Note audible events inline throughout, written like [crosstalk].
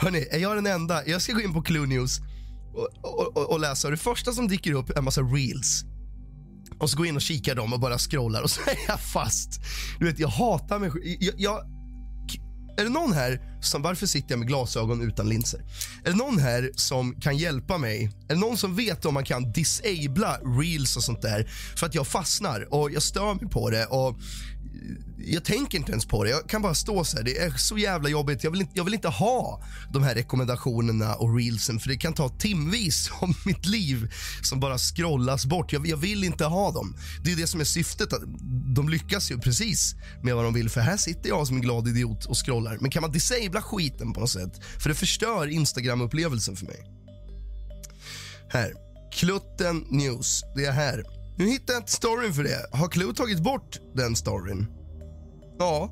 Hörni, är jag den enda? Jag ska gå in på Clue News och, och, och, och läsa. Det första som dyker upp är en massa reels. Och så går jag in och kikar dem och bara scrollar och så är jag fast. Du vet, jag hatar mig själv. jag, jag, Är det någon här som, varför sitter jag med glasögon utan linser? Är det någon här som kan hjälpa mig? Är det någon som vet om man kan disabla reels och sånt där? För att jag fastnar och jag stör mig på det och jag tänker inte ens på det. Jag kan bara stå så här. Det är så jävla jobbigt. Jag vill inte, jag vill inte ha de här rekommendationerna och reelsen för det kan ta timvis [laughs] av mitt liv som bara scrollas bort. Jag, jag vill inte ha dem. Det är det som är syftet. De lyckas ju precis med vad de vill för här sitter jag som en glad idiot och scrollar. Men kan man disabla skiten på något sätt? För det förstör Instagram-upplevelsen för mig. Här. Klutten News. Det är här. Nu hittar jag inte storyn för det. Har Clue tagit bort den storyn? Ja,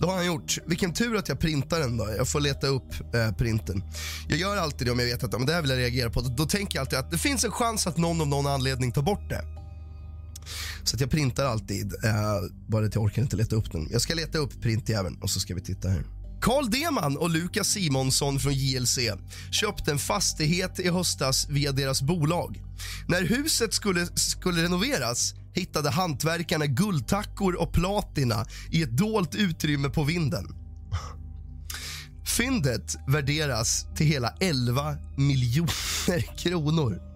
det har han gjort. Vilken tur att jag printar den då. Jag får leta upp eh, printen. Jag gör alltid det om jag vet att men det här vill jag reagera på. Då tänker jag alltid att det finns en chans att någon av någon anledning tar bort det. Så att jag printar alltid. Eh, bara att jag orkar inte leta upp den. Jag ska leta upp printjäveln och så ska vi titta här. Carl Deman och Lukas Simonsson från JLC köpte en fastighet i höstas via deras bolag. När huset skulle, skulle renoveras hittade hantverkarna guldtackor och platina i ett dolt utrymme på vinden. Fyndet värderas till hela 11 miljoner kronor.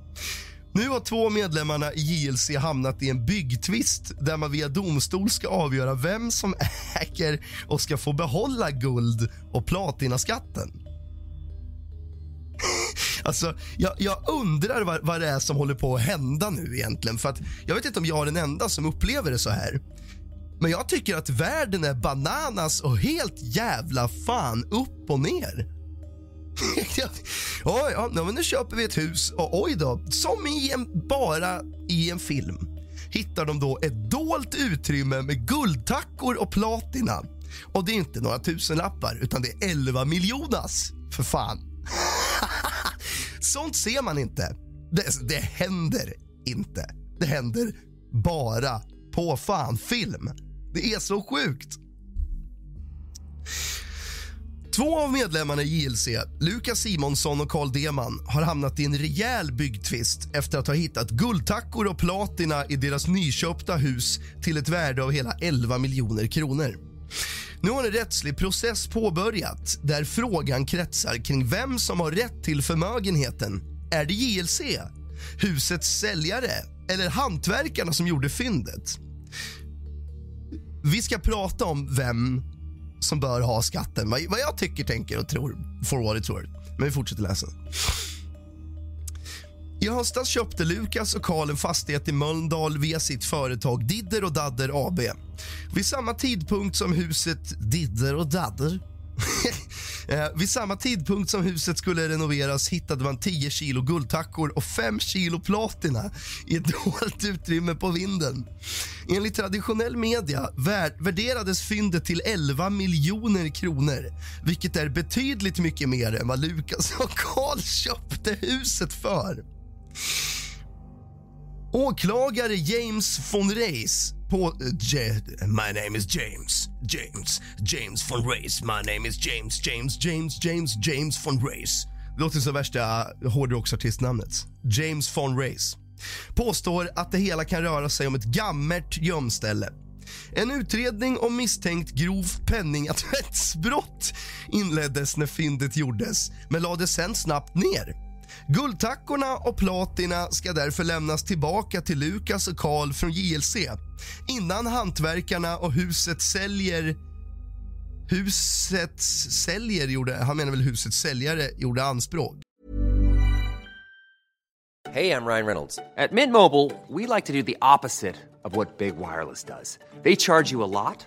Nu har två medlemmarna i JLC hamnat i en byggtvist där man via domstol ska avgöra vem som [laughs] äger och ska få behålla guld och platinaskatten. [laughs] Alltså, jag, jag undrar vad, vad det är som håller på att hända nu egentligen. För att Jag vet inte om jag är den enda som upplever det så här. Men jag tycker att världen är bananas och helt jävla fan upp och ner. [laughs] ja, ja, men nu köper vi ett hus och oj då, som i en, bara i en film hittar de då ett dolt utrymme med guldtackor och platina. Och det är inte några tusenlappar, utan det är 11 miljonas. För fan. [laughs] Sånt ser man inte. Det, alltså, det händer inte. Det händer bara på fan film. Det är så sjukt. Två av medlemmarna i JLC, Lukas Simonsson och Carl Deman har hamnat i en rejäl byggtvist efter att ha hittat guldtackor och platina i deras nyköpta hus till ett värde av hela 11 miljoner kronor. Nu har en rättslig process påbörjat där frågan kretsar kring vem som har rätt till förmögenheten. Är det JLC, husets säljare eller hantverkarna som gjorde fyndet? Vi ska prata om vem som bör ha skatten. Vad jag tycker, tänker och tror, for what it's worth. Men vi fortsätter läsa. I höstas köpte Lukas och Karl en fastighet i Mölndal via sitt företag Didder och Dadder AB. Vid samma tidpunkt som huset Didder och Dadder [laughs] Eh, vid samma tidpunkt som huset skulle renoveras hittade man 10 kilo guldtackor och 5 kilo platina i ett [laughs] dolt utrymme på vinden. Enligt traditionell media värderades fyndet till 11 miljoner kronor vilket är betydligt mycket mer än vad Lukas och Karl köpte huset för. Åklagare James von Reis på... Eh, J, my name is James. James. James von Reis. My name is James. James, James, James, James von Reis. Det låter som värsta hårdrocksartistnamnet. James von Race. påstår att det hela kan röra sig om ett gammalt gömställe. En utredning om misstänkt grov penningtvättsbrott inleddes när fyndet gjordes men lades sen snabbt ner. Guldtackorna och platina ska därför lämnas tillbaka till Lukas och Karl från JLC innan hantverkarna och huset säljer Husets säljer gjorde, han menar väl husets säljare gjorde anspråk. Hej, jag Ryan Reynolds. På Mint Mobile, we like to do the opposite of what Big Wireless does. They charge you a lot,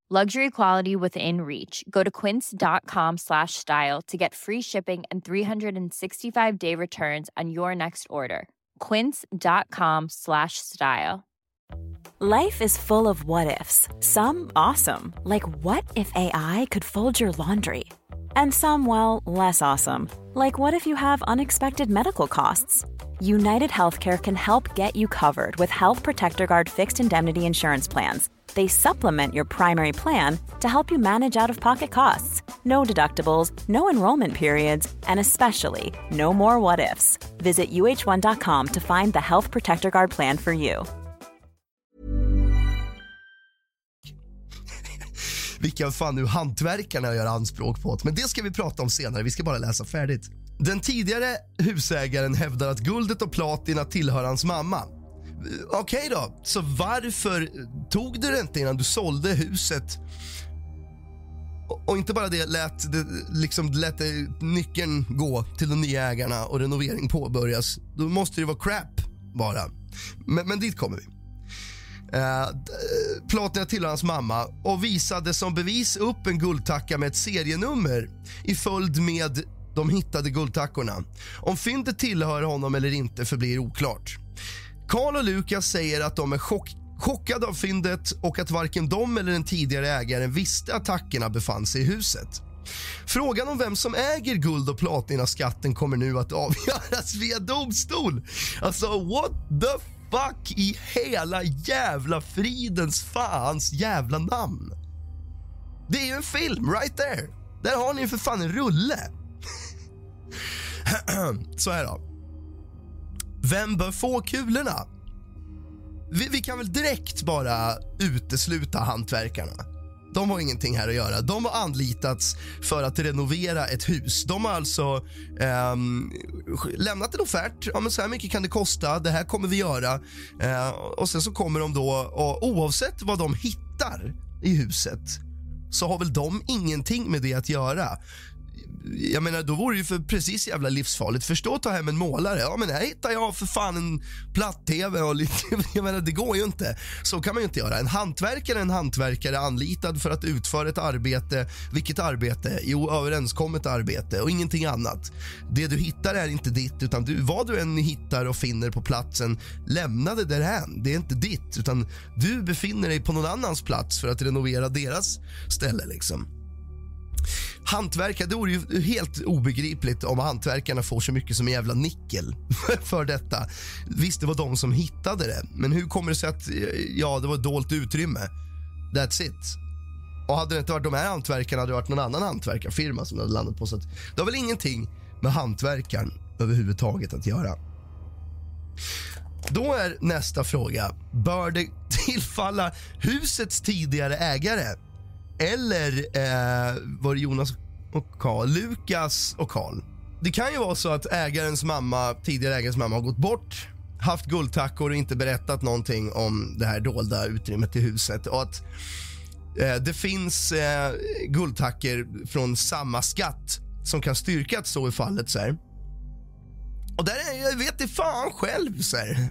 Luxury quality within reach. Go to quince.com slash style to get free shipping and 365-day returns on your next order. quince.com slash style. Life is full of what-ifs. Some awesome, like what if AI could fold your laundry? And some, well, less awesome, like what if you have unexpected medical costs? United Healthcare can help get you covered with Health Protector Guard fixed indemnity insurance plans. They supplement your primary plan to help you manage out of pocket costs. No deductibles, no enrollment periods, and especially no more what ifs. Visit uh1.com to find the Health Protector Guard plan for you. Vilka fan nu hantverkarna gör anspråk på. Men det ska vi prata om senare. Vi ska bara läsa färdigt. Den tidigare husägaren hävdar att guldet och platina tillhör hans mamma. Okej okay då, så varför tog du det inte innan du sålde huset? Och inte bara det, lät, det, liksom, lät det nyckeln gå till de nya ägarna och renovering påbörjas. Då måste det vara crap bara. Men, men dit kommer vi. Eh, uh, eh, platina tillhör hans mamma och visade som bevis upp en guldtacka med ett serienummer i följd med de hittade guldtackorna. Om fyndet tillhör honom eller inte förblir oklart. Karl och Lukas säger att de är chock chockade av fyndet och att varken de eller den tidigare ägaren visste att tackorna befann sig i huset. Frågan om vem som äger guld och platinaskatten kommer nu att [laughs] avgöras via domstol. Alltså, what the fuck i hela jävla fridens fans jävla namn? Det är ju en film, right there. Där har ni för fan en rulle. [clears throat] Så här då. Vem bör få kulorna? Vi, vi, kan väl direkt bara utesluta hantverkarna. De har ingenting här att göra. De har anlitats för att renovera ett hus. De har alltså eh, lämnat en offert. Ja, men så här mycket kan det kosta. Det här kommer vi göra. Eh, och Sen så kommer de då, och oavsett vad de hittar i huset så har väl de ingenting med det att göra jag menar, då vore det ju för precis jävla livsfarligt. Förstå att ta hem en målare. Ja, men här hittar jag för fan en platt-tv och lite... [laughs] Jag menar, det går ju inte. Så kan man ju inte göra. En hantverkare är en hantverkare anlitad för att utföra ett arbete. Vilket arbete? Jo, överenskommet arbete och ingenting annat. Det du hittar är inte ditt, utan du, vad du än hittar och finner på platsen, lämna det därhän. Det är inte ditt, utan du befinner dig på någon annans plats för att renovera deras ställe. liksom. Hantverkare, det vore ju helt obegripligt om hantverkarna får så mycket som en jävla nickel [laughs] för detta. Visst, det var de som hittade det, men hur kommer det sig att ja, det var ett dolt utrymme? That's it. Och hade det inte varit de här hantverkarna hade det varit någon annan hantverkarfirma som det hade landat på. Så att det har väl ingenting med hantverkaren överhuvudtaget att göra. Då är nästa fråga, bör det [laughs] tillfalla husets tidigare ägare? Eller eh, var det Jonas och Karl, Lukas och Karl? Det kan ju vara så att ägarens mamma, tidigare ägarens mamma har gått bort haft guldtackor och inte berättat någonting om det här dolda utrymmet i huset. Och att eh, det finns eh, guldtackor från samma skatt som kan styrka att så är fallet. Så här. Och där är, jag vet det fan själv. Så här.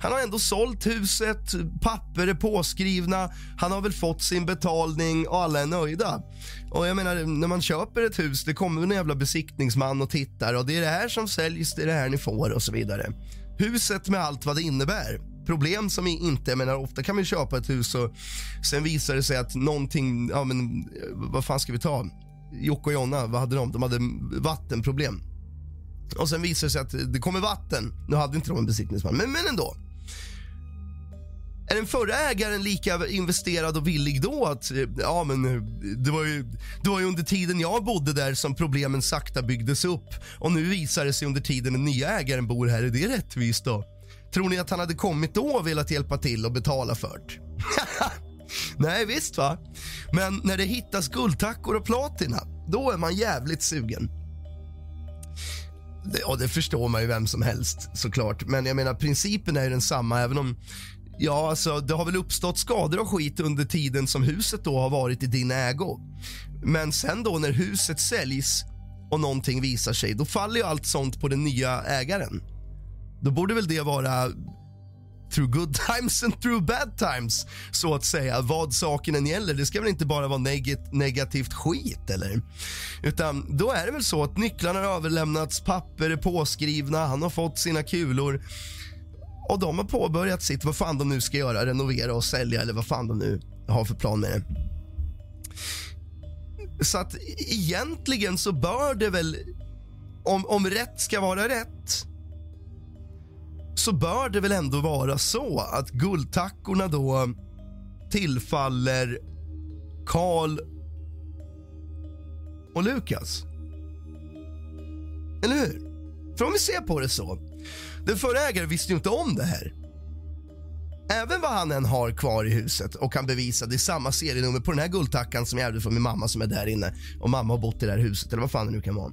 Han har ändå sålt huset, papper är påskrivna, han har väl fått sin betalning och alla är nöjda. Och jag menar, när man köper ett hus, det kommer en jävla besiktningsman och tittar och det är det här som säljs, det är det här ni får och så vidare. Huset med allt vad det innebär. Problem som inte, jag menar ofta kan man köpa ett hus och sen visar det sig att någonting, ja men eh, vad fan ska vi ta? Jocke och Jonna, vad hade de? De hade vattenproblem. Och sen visar det sig att det kommer vatten. Nu hade inte de en besiktningsman, men, men ändå. Är den förra ägaren lika investerad och villig då att, ja men eh, det var, ju, det var ju under tiden jag bodde där som problemen sakta byggdes upp och nu visar det sig under tiden den nya ägaren bor här, är det rättvist då? Tror ni att han hade kommit då och velat hjälpa till och betala för det? [laughs] Nej, visst va? Men när det hittas guldtackor och platina, då är man jävligt sugen. Det, och det förstår man ju vem som helst såklart. Men jag menar principen är ju densamma även om Ja, alltså det har väl uppstått skador och skit under tiden som huset då har varit i din ägo. Men sen då när huset säljs och någonting visar sig, då faller ju allt sånt på den nya ägaren. Då borde väl det vara through good [laughs] times and through bad times, så att säga. Vad saken än gäller. Det ska väl inte bara vara neg negativt skit, eller? Utan då är det väl så att nycklarna har överlämnats, papper är påskrivna, han har fått sina kulor och de har påbörjat sitt, vad fan de nu ska göra, renovera och sälja eller vad fan de nu har för plan med det. Så att egentligen så bör det väl, om, om rätt ska vara rätt, så bör det väl ändå vara så att guldtackorna då tillfaller Karl och Lukas. Eller hur? För om vi ser på det så. Den förra ägaren visste ju inte om det här. Även vad han än har kvar i huset och kan bevisa, det är samma serienummer på den här guldtackan som jag ärvde från min mamma som är där inne och mamma har bott i det här huset eller vad fan det nu kan vara.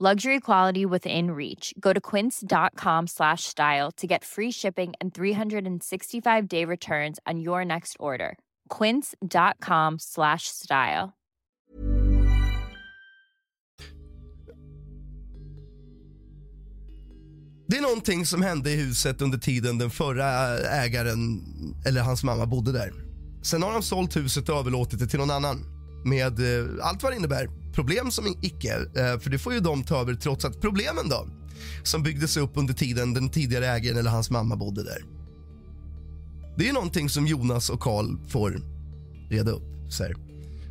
Luxury quality within reach. Go to quince.com slash style to get free shipping and 365-day returns on your next order. quince.com slash style. Det är någonting som hände i huset under tiden den förra ägaren eller hans mamma bodde där. Sen har han sålt huset och överlåtit det till någon annan med eh, allt vad det innebär. Problem som icke, eh, för det får ju de ta över trots att problemen då som byggdes upp under tiden den tidigare ägaren eller hans mamma bodde där. Det är någonting som Jonas och Karl får reda upp. Så,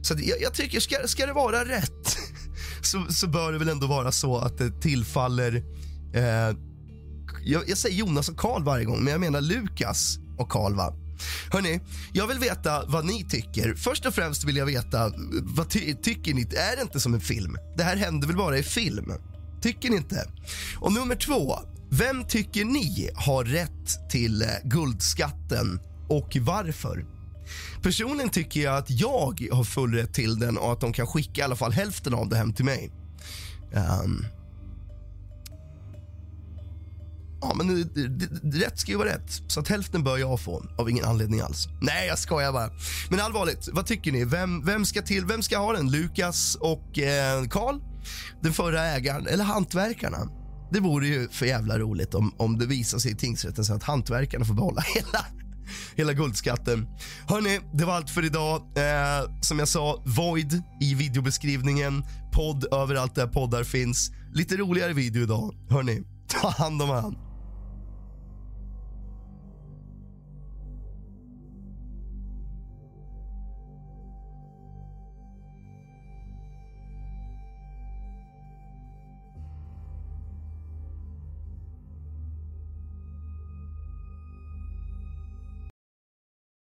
så jag, jag, tycker, ska, ska det vara rätt [laughs] så, så bör det väl ändå vara så att det tillfaller eh, jag, jag, säger Jonas och Karl varje gång, men jag menar Lukas och Karl. Va? Hörni, jag vill veta vad ni tycker. Först och främst vill jag veta, vad ty tycker ni? Är det inte som en film? Det här händer väl bara i film? Tycker ni inte? Och nummer två, vem tycker ni har rätt till eh, guldskatten och varför? Personligen tycker jag att jag har full rätt till den och att de kan skicka i alla fall hälften av det hem till mig. Um, Ja, men rätt ska ju vara rätt. Så att hälften bör jag få, av ingen anledning alls. Nej, jag skojar bara. Men allvarligt, vad tycker ni? Vem, vem, ska, till, vem ska ha den? Lukas och eh, Karl? Den förra ägaren? Eller hantverkarna? Det vore ju för jävla roligt om, om det visar sig i tingsrätten så att hantverkarna får behålla [laughs] hela, hela guldskatten. Hörni, det var allt för idag. Eh, som jag sa, Void i videobeskrivningen. Podd överallt där poddar finns. Lite roligare video idag. Hörni, ta hand om varandra.